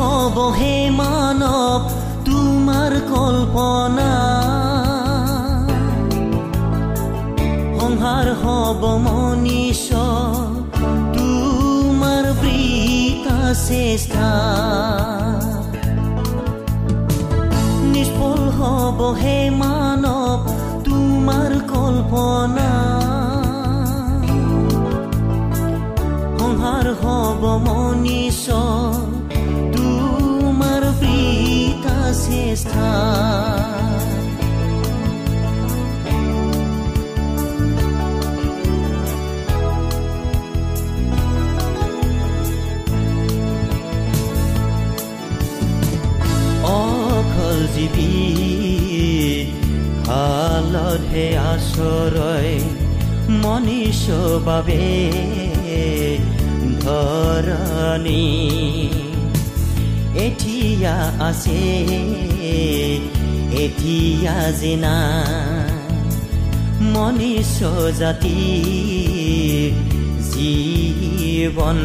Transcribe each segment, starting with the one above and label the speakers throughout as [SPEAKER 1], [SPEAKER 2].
[SPEAKER 1] হব হে মানৱ তোমাৰ কল্পনা। সংসাৰ হব মনীষ তোমাৰ বৃতা চেষ্টা নিষ্ফল হব হে মানৱ মনীষ বাবে ধৰণী এতিয়া আছে এতিয়া জিনা। মনীষ জাতি জীৱন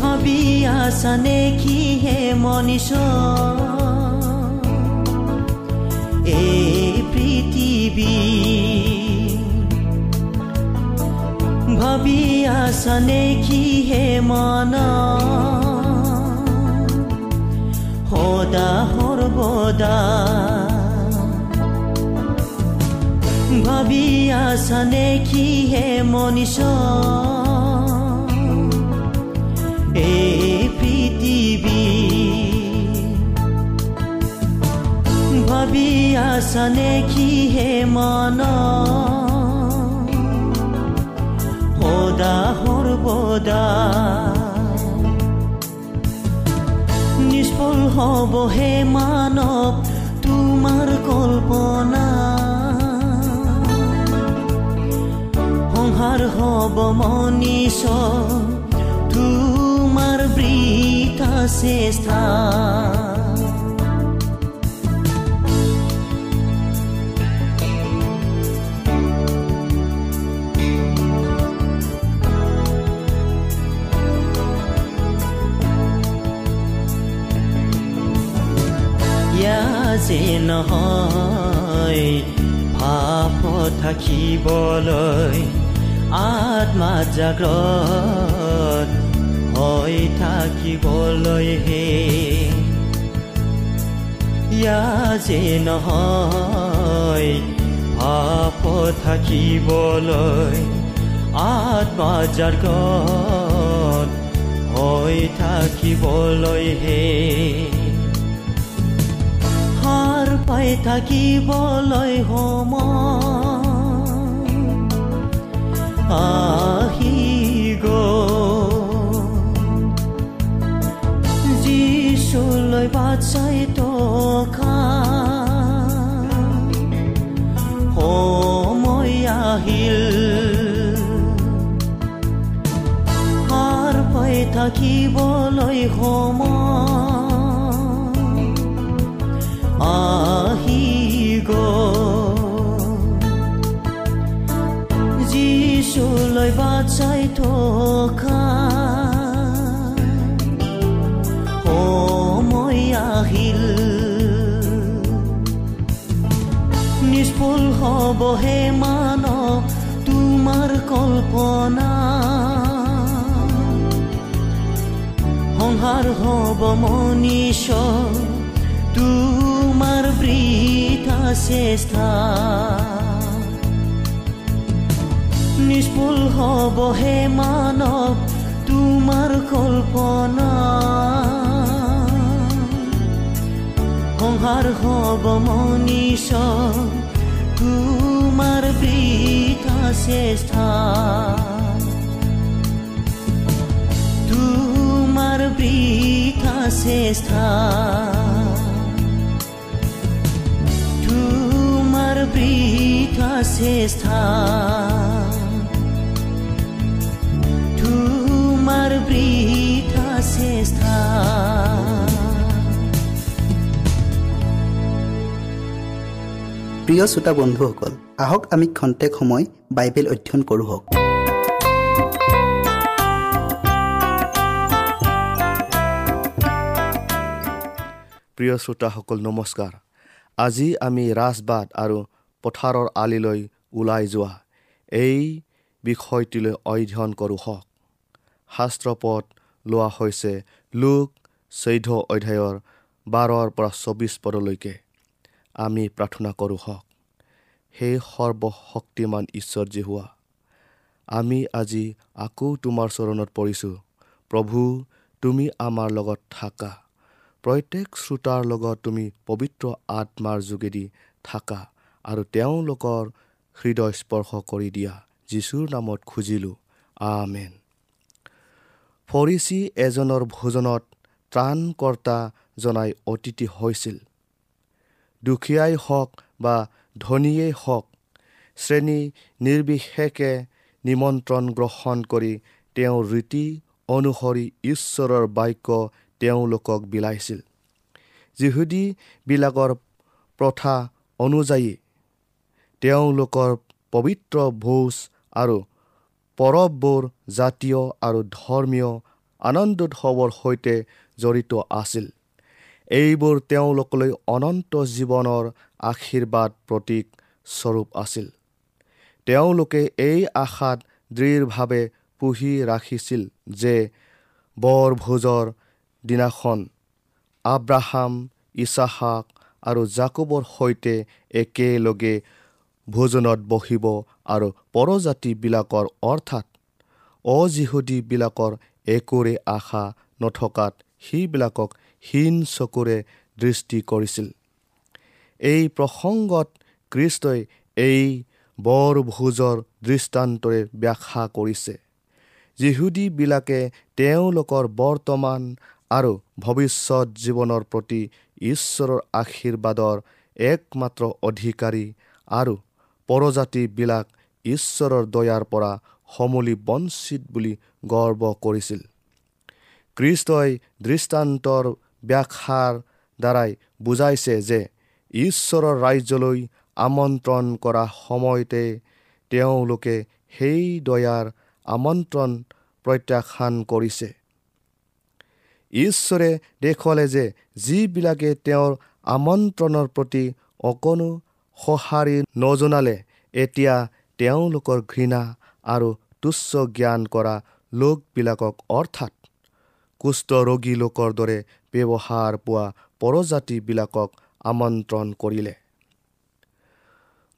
[SPEAKER 1] ভাবি আছানে কি হে মনীষ এই পৃথিৱী ভাবি আছানে কি হে মন সদা সৰ্বদা ভাবি আছানে কি হে মনীষ আছানে কি হে মন সদা সৰ্বদা নিষ্ফল হব হে মানৱ তোমাৰ কল্পনা সংসাৰ হব মনীষ তোমাৰ বৃতা চেষ্টা নহয় ভাপ থাকিবলৈ আত্মা জাগ্ৰত হৈ থাকিবলৈ হে। ইয়া যে নহয় ভাপ থাকিবলৈ আত্মা জাগ্ৰত হৈ থাকিবলৈ হে। সাৰ পাই থাকিবলৈ সম আহি যিচুলৈ বাট চাই টকা সময় আহিল। সাৰ পাই থাকিবলৈ সময় আহি গীশুলৈ বাচাই থকা। সময় আহিল। নিষ্ফল হব হে মানৱ তোমাৰ কল্পনা। সংসাৰ হব মনীষ তোৰ চেষ্টা নিষ্ফল হ'ব হে মানৱ তোমাৰ কল্পনা সংহাৰ হ'ব মনীষ তোমাৰ বৃথা চেষ্টা তোমাৰ বৃথা চেষ্টা বৃথা চেষ্টা তোমাৰ বৃথা চেষ্টা
[SPEAKER 2] প্ৰিয় শ্ৰোতা বন্ধুসকল আহক আমি খন্তেক সময় বাইবেল অধ্যয়ন কৰোঁ হওক।
[SPEAKER 3] প্ৰিয় শ্ৰোতাসকল নমস্কাৰ। আজি আমি ৰাজবাদ আৰু পথাৰৰ আলিলৈ ওলাই যোৱা। এই বিষয়টিলৈ অধ্যয়ন কৰোঁ হওক। শাস্ত্ৰপদ লোৱা হৈছে লোক চৈধ্য অধ্যায়ৰ বাৰৰ পৰা চৌবিছ পদলৈকে। আমি প্ৰাৰ্থনা কৰোঁ হওক। সেই সৰ্বশক্তিমান ঈশ্বৰ যি হোৱা আমি আজি আকৌ তোমাৰ চৰণত পৰিছোঁ। প্ৰভু তুমি আমাৰ লগত থাকা। প্ৰত্যেক শ্ৰোতাৰ লগত তুমি পবিত্ৰ আত্মাৰ যোগেদি থাকা। আৰু তেওঁলোকৰ হৃদয় স্পৰ্শ কৰি দিয়া যীশুৰ নামত খুজিলোঁ আমেন। ফৰিচি এজনৰ ভোজনত ত্ৰাণকৰ্তা জনাই অতিথি হৈছিল। দুখীয়াই হওক বা ধনীয়েই হওক শ্ৰেণী নিৰ্বিশেষে নিমন্ত্ৰণ গ্ৰহণ কৰি তেওঁৰ ৰীতি অনুসৰি ঈশ্বৰৰ বাক্য তেওঁলোকক বিলাইছিল। যিহুদীবিলাকৰ প্ৰথা অনুযায়ী তেওঁলোকৰ পবিত্ৰ ভোজ আৰু পৰৱবোৰ জাতীয় আৰু ধৰ্মীয় আনন্দোৎসৱৰ সৈতে জড়িত আছিল। এইবোৰ তেওঁলোকলৈ অনন্ত জীৱনৰ আশীৰ্বাদ প্ৰতীক স্বৰূপ আছিল। তেওঁলোকে এই আশাত দৃঢ়ভাৱে পুহি ৰাখিছিল যে বৰভোজৰ দিনাখন আব্ৰাহাম ইছাহাক আৰু জাকুবৰ সৈতে একেলগে ভোজনত বহিব আৰু পৰজাতিবিলাকৰ অৰ্থাৎ অজিহুদীবিলাকৰ একোৰে আশা নথকাত সেইবিলাকক হীন চকুৰে দৃষ্টি কৰিছিল। এই প্ৰসংগত কৃষ্টই এই বৰভোজৰ দৃষ্টান্তৰে ব্যাখ্যা কৰিছে। যিহুদীবিলাকে তেওঁলোকৰ বৰ্তমান আৰু ভৱিষ্যত জীৱনৰ প্ৰতি ঈশ্বৰৰ আশীৰ্বাদৰ একমাত্ৰ অধিকাৰী আৰু পৰজাতিবিলাক ঈশ্বৰৰ দয়াৰ পৰা সমূলি বঞ্চিত বুলি গৰ্ব কৰিছিল। কৃষ্টই দৃষ্টান্তৰ ব্যাখ্যাৰ দ্বাৰাই বুজাইছে যে ঈশ্বৰৰ ৰাজ্যলৈ আমন্ত্ৰণ কৰা সময়তে তেওঁলোকে সেই দয়াৰ আমন্ত্ৰণ প্ৰত্যাখ্যান কৰিছে। ঈশ্বৰে দেখুৱালে যে যিবিলাকে তেওঁৰ আমন্ত্ৰণৰ প্ৰতি অকণো সঁহাৰি নজনালে এতিয়া তেওঁলোকৰ ঘৃণা আৰু তুচ্ছ জ্ঞান কৰা লোকবিলাকক অৰ্থাৎ কুষ্ঠ ৰোগী লোকৰ দৰে ব্যৱহাৰ পোৱা পৰজাতিবিলাকক আমন্ত্ৰণ কৰিলে।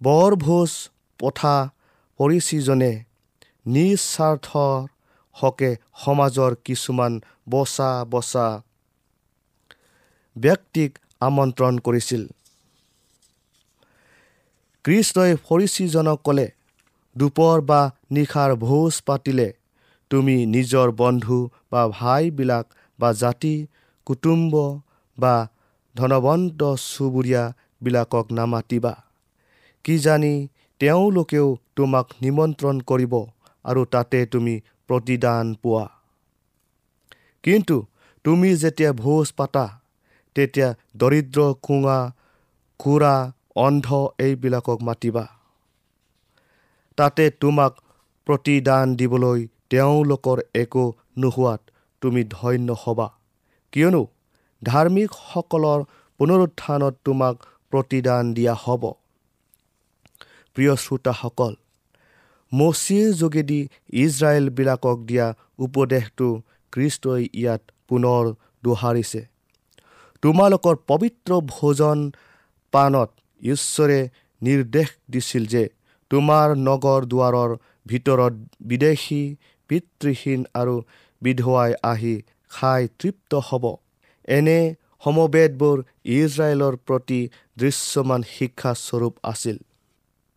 [SPEAKER 3] বৰভোজ পথা পৰিচিজনে নিস্বাৰ্থৰ হকে সমাজৰ কিছুমান বচা বচা ব্যক্তিক আমন্ত্ৰণ কৰিছিল। কৃষ্ণই ফৰিচিজনক ক'লে দুপৰ বা নিশাৰ ভোজ পাতিলে তুমি নিজৰ বন্ধু বা ভাইবিলাক বা জাতি কুটুম্ব বা ধনৱন্ত চুবুৰীয়াবিলাকক নামাতিবা। কিজানি তেওঁলোকেও তোমাক নিমন্ত্ৰণ কৰিব আৰু তাতে তুমি প্ৰতিদান পোৱা। কিন্তু তুমি যেতিয়া ভোজ পাতা তেতিয়া দৰিদ্ৰ কোঙা খুৰা অন্ধ এইবিলাকক মাতিবা। তাতে তোমাক প্ৰতিদান দিবলৈ তেওঁলোকৰ একো নোহোৱাত তুমি ধন্য হ'বা। কিয়নো ধাৰ্মিকসকলৰ পুনৰুত্থানত তোমাক প্ৰতিদান দিয়া হ'ব। প্ৰিয় শ্ৰোতাসকল মচিৰ যোগেদি ইজৰাইলবিলাকক দিয়া উপদেশটো খ্ৰীষ্টই ইয়াত পুনৰ দোহাৰিছে। তোমালোকৰ পবিত্ৰ ভোজন পাণত ঈশ্বৰে নিৰ্দেশ দিছিল যে তোমাৰ নগৰ দুৱাৰৰ ভিতৰত বিদেশী পিতৃহীন আৰু বিধৱাই আহি খাই তৃপ্ত হ'ব। এনে সমবেদবোৰ ইজৰাইলৰ প্ৰতি দৃশ্যমান শিক্ষাস্বৰূপ আছিল।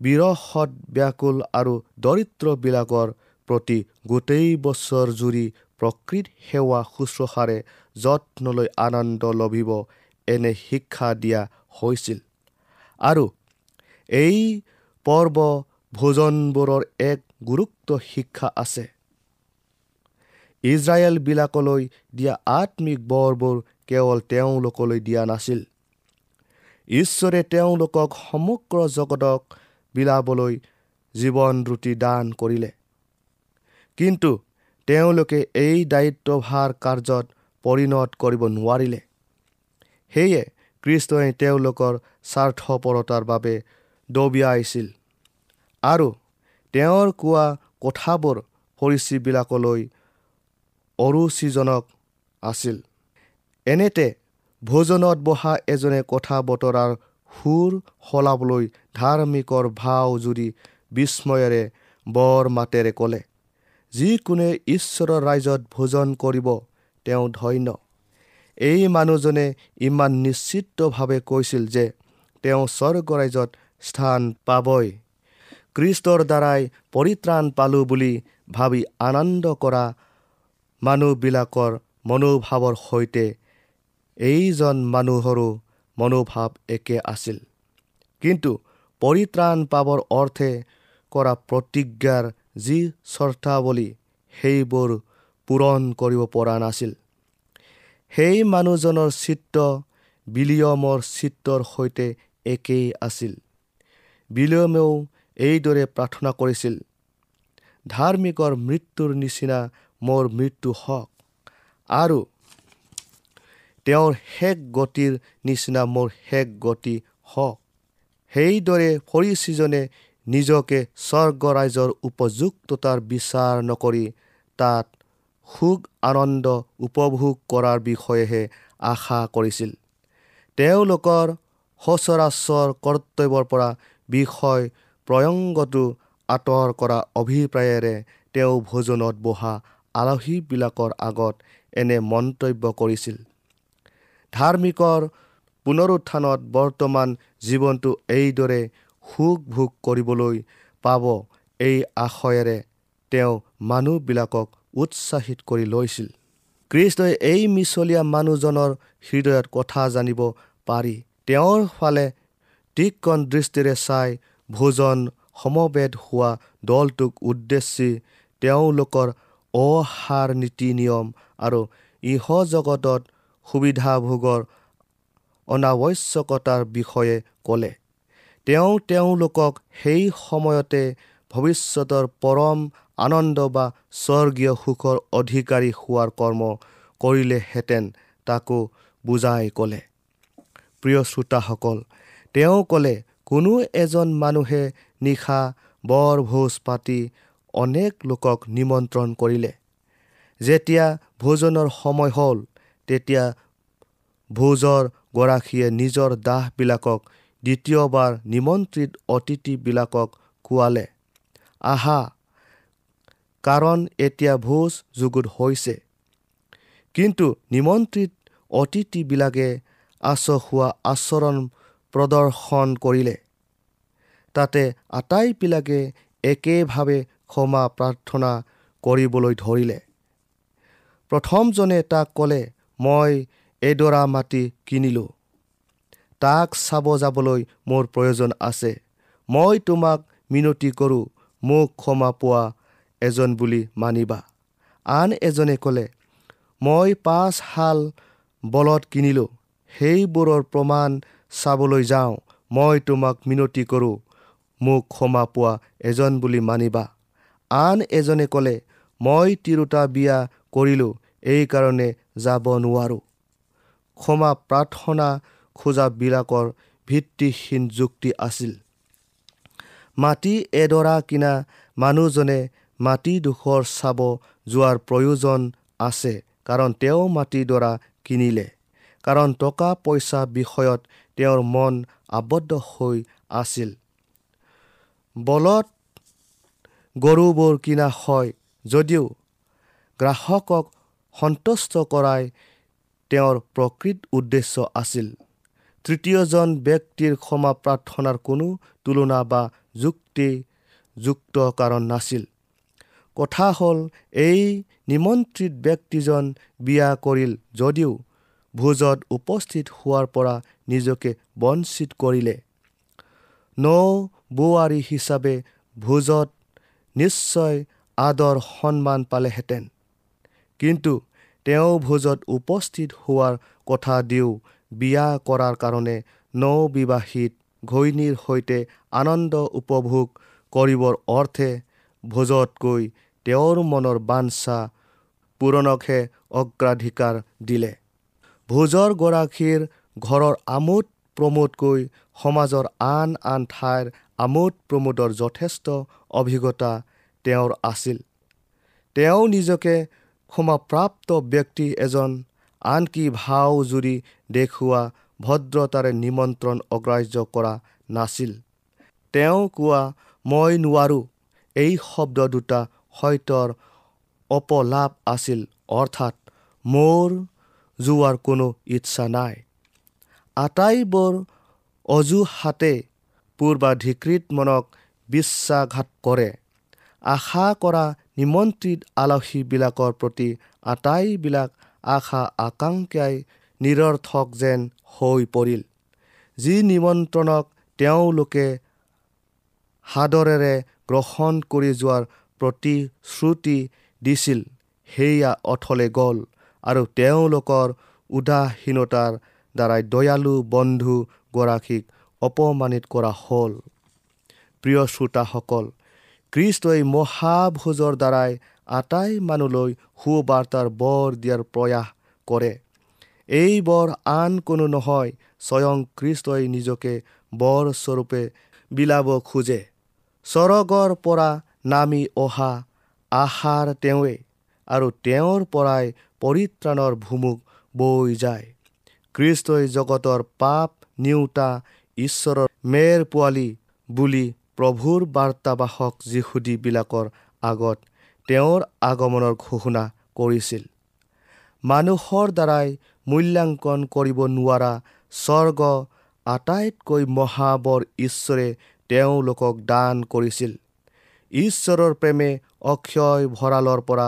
[SPEAKER 3] বিৰহত ব্যাকুল আৰু দৰিদ্ৰবিলাকৰ প্ৰতি গোটেই বছৰ জুৰি প্ৰকৃত সেৱা শুশ্ৰূষাৰে যত্নলৈ আনন্দ লভিব এনে শিক্ষা দিয়া হৈছিল। আৰু এই পৰ্ব ভোজনবোৰৰ এক গুৰুত্ব শিক্ষা আছে। ইজৰাইলবিলাকলৈ দিয়া আত্মিক বৰবোৰ কেৱল তেওঁলোকলৈ দিয়া নাছিল। ঈশ্বৰে তেওঁলোকক সমগ্ৰ জগতক বিলাবলৈ জীৱন ৰুটি দান কৰিলে। কিন্তু তেওঁলোকে এই দায়িত্বভাৰ কাৰ্যত পৰিণত কৰিব নোৱাৰিলে। সেয়ে কৃষ্ণই তেওঁলোকৰ স্বাৰ্থপৰতাৰ বাবে দবিয়াইছিল আৰু তেওঁৰ কোৱা কথাবোৰ ফৰিচীবিলাকলৈ অৰুচিজনক আছিল। এনেতে ভোজনত বহা এজনে কথা বতৰাৰ সুৰ সলাবলৈ ধাৰ্মিকৰ ভাও জুৰি বিস্ময়েৰে বৰ মাতেৰে ক'লে যিকোনে ঈশ্বৰৰ ৰাইজত ভোজন কৰিব তেওঁ ধন্য। এই মানুহজনে ইমান নিশ্চিতভাৱে কৈছিল যে তেওঁ স্বৰ্গ ৰাইজত স্থান পাবই। কৃষ্টৰ দ্বাৰাই পৰিত্ৰাণ পালোঁ বুলি ভাবি আনন্দ কৰা মানুহবিলাকৰ মনোভাৱৰ সৈতে এইজন মানুহৰো মনোভাৱ একে আছিল। কিন্তু পৰিত্ৰাণ পাবৰ অৰ্থে কৰা প্ৰতিজ্ঞাৰ যি চৰ্তাৱলী সেইবোৰ পূৰণ কৰিব পৰা নাছিল। সেই মানুহজনৰ চিত্ৰ বিলিয়মৰ চিত্ৰৰ সৈতে একেই আছিল। বিলিয়মেও এইদৰে প্ৰাৰ্থনা কৰিছিল ধাৰ্মিকৰ মৃত্যুৰ নিচিনা মোৰ মৃত্যু হওক আৰু তেওঁৰ শেষ গতিৰ নিচিনা মোৰ শেষ গতি হওক। সেইদৰে ফৰিচিজনে নিজকে স্বৰ্গ ৰাইজৰ উপযুক্ততাৰ বিচাৰ নকৰি তাত সুখ আনন্দ উপভোগ কৰাৰ বিষয়েহে আশা কৰিছিল। তেওঁলোকৰ সচৰাচৰ কৰ্তব্যৰ পৰা বিষয় প্ৰয়ংগটো আঁতৰ কৰা অভিপ্ৰায়েৰে তেওঁ ভোজনত বহা আলহীবিলাকৰ আগত এনে মন্তব্য কৰিছিল। ধাৰ্মিকৰ পুনৰুত্থানত বৰ্তমান জীৱনটো এইদৰে সুখ ভোগ কৰিবলৈ পাব এই আশয়েৰে তেওঁ মানুহবিলাকক উৎসাহিত কৰি লৈছিল। কৃষ্ণই এই মিছলীয়া মানুহজনৰ হৃদয়ত কথা জানিব পাৰি। তেওঁৰ ফালে তীক্ষণ দৃষ্টিৰে চাই ভোজন সমবেদ হোৱা দলটোক উদ্দেশ্যি তেওঁলোকৰ অহাৰ নীতি নিয়ম আৰু ইহ জগতত সুবিধাভোগৰ অনাৱশ্যকতাৰ বিষয়ে ক'লে। তেওঁ তেওঁলোকক সেই সময়তে ভৱিষ্যতৰ পৰম আনন্দ বা স্বৰ্গীয় সুখৰ অধিকাৰী হোৱাৰ কৰ্ম কৰিলেহেঁতেন তাকো বুজাই ক'লে। প্ৰিয় শ্ৰোতাসকল তেওঁ ক'লে কোনো এজন মানুহে নিশা বৰ ভোজ পাতি অনেক লোকক নিমন্ত্ৰণ কৰিলে। যেতিয়া ভোজনৰ সময় হ'ল তেতিয়া ভোজৰ গৰাকীয়ে নিজৰ দাহবিলাকক দ্বিতীয়বাৰ নিমন্ত্ৰিত অতিথিবিলাকক কোৱালে আহা কাৰণ এতিয়া ভোজ যুগুত হৈছে। কিন্তু নিমন্ত্ৰিত অতিথিবিলাকে আচহুৱা আচৰণ প্ৰদৰ্শন কৰিলে। তাতে আটাইবিলাকে একেভাৱে ক্ষমা প্ৰাৰ্থনা কৰিবলৈ ধৰিলে। প্ৰথমজনে তাক ক'লে মই এডৰা মাটি কিনিলোঁ। তাক চাব যাবলৈ মোৰ প্ৰয়োজন আছে। মই তোমাক মিনতি কৰোঁ। মোক ক্ষমা পোৱা এজন বুলি মানিবা। আন এজনে ক'লে মই পাঁচ শাল বলদ কিনিলোঁ। সেইবোৰৰ প্ৰমাণ চাবলৈ যাওঁ। মই তোমাক মিনতি কৰোঁ। মোক ক্ষমা পোৱা এজন বুলি মানিবা। আন এজনে ক'লে মই তিৰোতা বিয়া কৰিলোঁ। এইকাৰণে যাব নোৱাৰোঁ। ক্ষমা প্ৰাৰ্থনা খোজাবিলাকৰ ভিত্তিহীন যুক্তি আছিল। মাটি এডৰা কিনা মানুহজনে মাটিডোখৰ চাব যোৱাৰ প্ৰয়োজন আছে কাৰণ তেওঁ মাটিডৰা কিনিলে। কাৰণ টকা পইচা বিষয়ত তেওঁৰ মন আবদ্ধ হৈ আছিল। বলত গৰুবোৰ কিনা হয় যদিও গ্ৰাহকক সন্তুষ্ট কৰাই তেওঁৰ প্ৰকৃত উদ্দেশ্য আছিল। তৃতীয়জন ব্যক্তিৰ ক্ষমা প্ৰাৰ্থনাৰ কোনো তুলনা বা যুক্তি যুক্ত কাৰণ নাছিল। কথা হ'ল এই নিমন্ত্ৰিত ব্যক্তিজন বিয়া কৰিল যদিও ভোজত উপস্থিত হোৱাৰ পৰা নিজকে বঞ্চিত কৰিলে। ন বোৱাৰী হিচাপে ভোজত নিশ্চয় আদৰ সন্মান পালেহেঁতেন। কিন্তু তেওঁ ভোজত উপস্থিত হোৱাৰ কথা দিও বিয়া কৰাৰ কাৰণে নবিবাহিত ঘৈণীৰ সৈতে আনন্দ উপভোগ কৰিবৰ অৰ্থে ভোজতকৈ তেওঁৰ মনৰ বাঞ্ছা পূৰণকহে অগ্ৰাধিকাৰ দিলে। ভোজৰ গৰাকীৰ ঘৰৰ আমোদ প্ৰমোদকৈ সমাজৰ আন আন ঠাইৰ আমোদ প্ৰমোদৰ যথেষ্ট অভিজ্ঞতা তেওঁৰ আছিল। তেওঁ নিজকে ক্ষমাপ্ৰাপ্ত ব্যক্তি এজন আনকি ভাও জুৰি দেখুওৱা ভদ্ৰতাৰে নিমন্ত্ৰণ অগ্ৰাহ্য কৰা নাছিল। তেওঁ কোৱা মই নোৱাৰোঁ। এই শব্দ দুটা সত্যৰ অপলাপ আছিল অৰ্থাৎ মোৰ যোৱাৰ কোনো ইচ্ছা নাই। আটাইবোৰ অজুহাতে পূৰ্বাধিকৃত মনক বিশ্বাসঘাত কৰে। আশা কৰা নিমন্ত্ৰিত আলহীবিলাকৰ প্ৰতি আটাইবিলাক আশা আকাংক্ষাই নিৰৰ্থক যেন হৈ পৰিল। যি নিমন্ত্ৰণক তেওঁলোকে সাদৰেৰে গ্ৰহণ কৰি যোৱাৰ প্ৰতিশ্ৰুতি দিছিল। সেয়া অথলে গ'ল আৰু তেওঁলোকৰ উদাসীনতাৰ দ্বাৰাই দয়ালু বন্ধুগৰাকীক অপমানিত কৰা হ'ল। প্ৰিয় শ্ৰোতাসকল খ্ৰীষ্টই মহাভোজৰ দ্বাৰাই আটাই মানুহলৈ সুবাৰ্তাৰ বৰ দিয়াৰ প্ৰয়াস কৰে। এই বৰ আন কোনো নহয় স্বয়ং খ্ৰীষ্টই নিজকে বৰ স্বৰূপে বিলাব খোজে। স্বৰগৰ পৰা নামি অহা আহাৰ তেওঁৱে আৰু তেওঁৰ পৰাই পৰিত্ৰাণৰ ভুমুক বৈ যায়। খ্ৰীষ্টই জগতৰ পাপ নিওতা ঈশ্বৰৰ মেৰ পোৱালি বুলি প্ৰভুৰ বাৰ্তাবাসক যীশুদীবিলাকৰ আগত তেওঁৰ আগমনৰ ঘোষণা কৰিছিল। মানুহৰ দ্বাৰাই মূল্যাংকন কৰিব নোৱাৰা স্বৰ্গ আটাইতকৈ মহাবৰ ঈশ্বৰে তেওঁলোকক দান কৰিছিল। ঈশ্বৰৰ প্ৰেমে অক্ষয় ভঁৰালৰ পৰা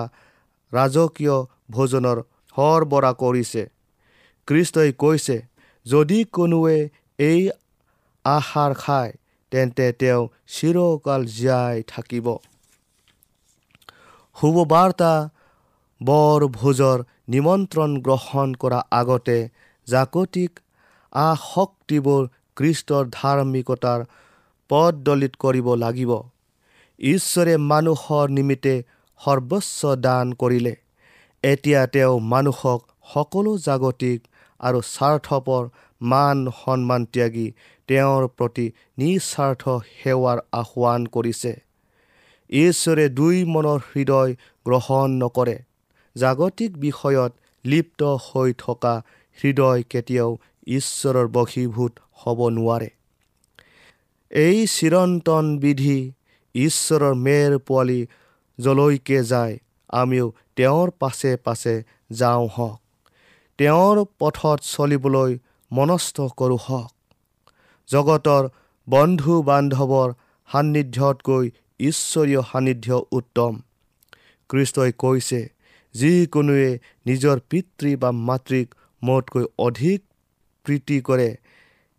[SPEAKER 3] ৰাজকীয় ভোজনৰ সৰবৰাহ কৰিছে। খ্ৰীষ্টই কৈছে যদি কোনোৱে এই আহাৰ খায় তেন্তে তেওঁ চিৰকাল জীয়াই থাকিব। শুভবাৰ্তা বৰ ভোজৰ নিমন্ত্ৰণ গ্ৰহণ কৰা আগতে জাগতিক আসক্তিবোৰ খ্ৰীষ্টৰ ধাৰ্মিকতাৰ পদদলিত কৰিব লাগিব। ঈশ্বৰে মানুহৰ নিমিত্তে সৰ্বোচ্চ দান কৰিলে। এতিয়া তেওঁ মানুহক সকলো জাগতিক আৰু স্বাৰ্থপৰ মান সন্মান ত্যাগী তেওঁৰ প্ৰতি নিস্বাৰ্থ সেৱাৰ আহ্বান কৰিছে। ঈশ্বৰে দুই মনৰ হৃদয় গ্ৰহণ নকৰে। জাগতিক বিষয়ত লিপ্ত হৈ থকা হৃদয় কেতিয়াও ঈশ্বৰৰ বশীভূত হ'ব নোৱাৰে। এই চিৰন্তন বিধি ঈশ্বৰৰ মেৰ পোৱালি যলৈকে যায় আমিও তেওঁৰ পাছে পাছে যাওঁ হওক তেওঁৰ পথত চলিবলৈ মনস্থ কৰোঁ হওক জগতৰ বন্ধু বান্ধৱৰ সান্নিধ্যতকৈ ঈশ্বৰীয় সান্নিধ্য উত্তম। খ্ৰীষ্টই কৈছে যিকোনোৱে নিজৰ পিতৃ বা মাতৃক মোতকৈ অধিক প্ৰীতি কৰে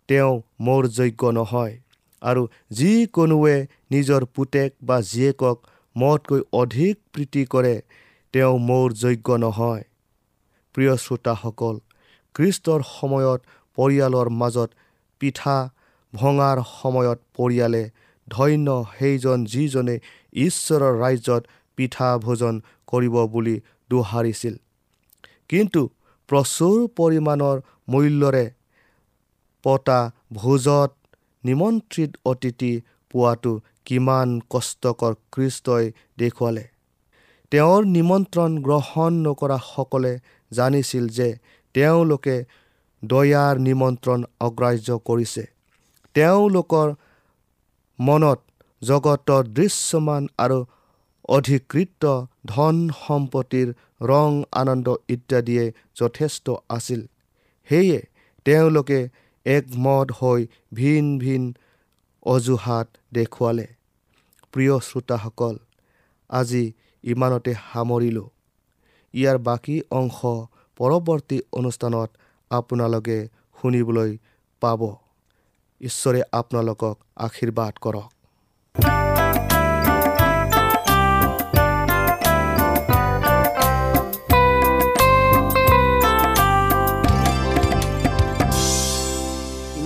[SPEAKER 3] তেওঁ মোৰ যোগ্য নহয়। আৰু যিকোনোৱে নিজৰ পুতেক বা জীয়েকক মোতকৈ অধিক প্ৰীতি কৰে তেওঁ মোৰ যোগ্য নহয়। প্ৰিয় শ্ৰোতাসকল খ্ৰীষ্টৰ সময়ত পৰিয়ালৰ মাজত পিঠা ভঙাৰ সময়ত পৰিয়ালে ধন্য সেইজন যিজনে ঈশ্বৰৰ ৰাজ্যত পিঠা ভোজন কৰিব বুলি দোহাৰিছিল। কিন্তু প্ৰচুৰ পৰিমাণৰ মূল্যৰে পতা ভোজত নিমন্ত্ৰিত অতিথি পোৱাটো কিমান কষ্টকৰ খ্ৰীষ্টই দেখুৱালে। তেওঁৰ নিমন্ত্ৰণ গ্ৰহণ নকৰাসকলে জানিছিল যে তেওঁলোকে দয়াৰ নিমন্ত্ৰণ অগ্ৰাহ্য কৰিছে। তেওঁলোকৰ মনত জগতৰ দৃশ্যমান আৰু অধিকৃত ধন সম্পত্তিৰ ৰং আনন্দ ইত্যাদিয়ে যথেষ্ট আছিল। সেয়ে তেওঁলোকে একমত হৈ ভিন ভিন অজুহাত দেখুৱালে। প্ৰিয় শ্ৰোতাসকল আজি ইমানতে সামৰিলোঁ। ইয়াৰ বাকী অংশ পৰৱৰ্তী অনুষ্ঠানত আপোনালোকে শুনিবলৈ পাব। ঈশ্বৰে আপোনালোকক আশীৰ্বাদ কৰক।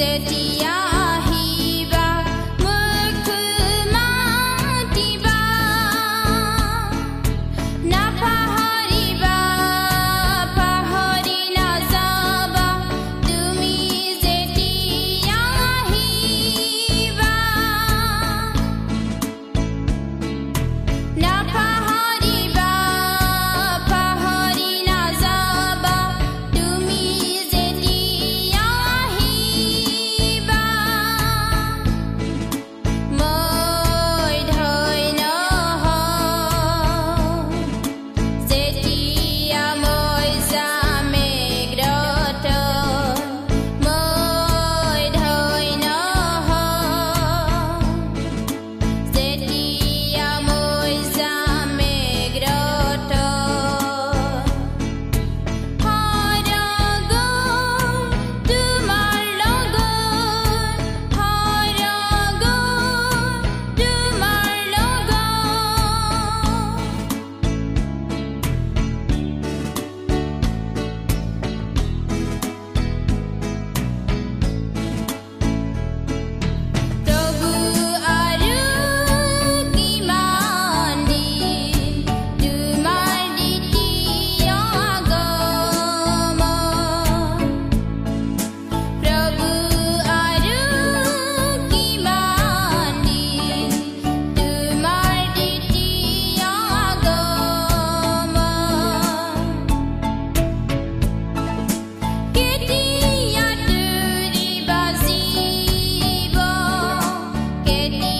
[SPEAKER 2] যেতিয়া believe.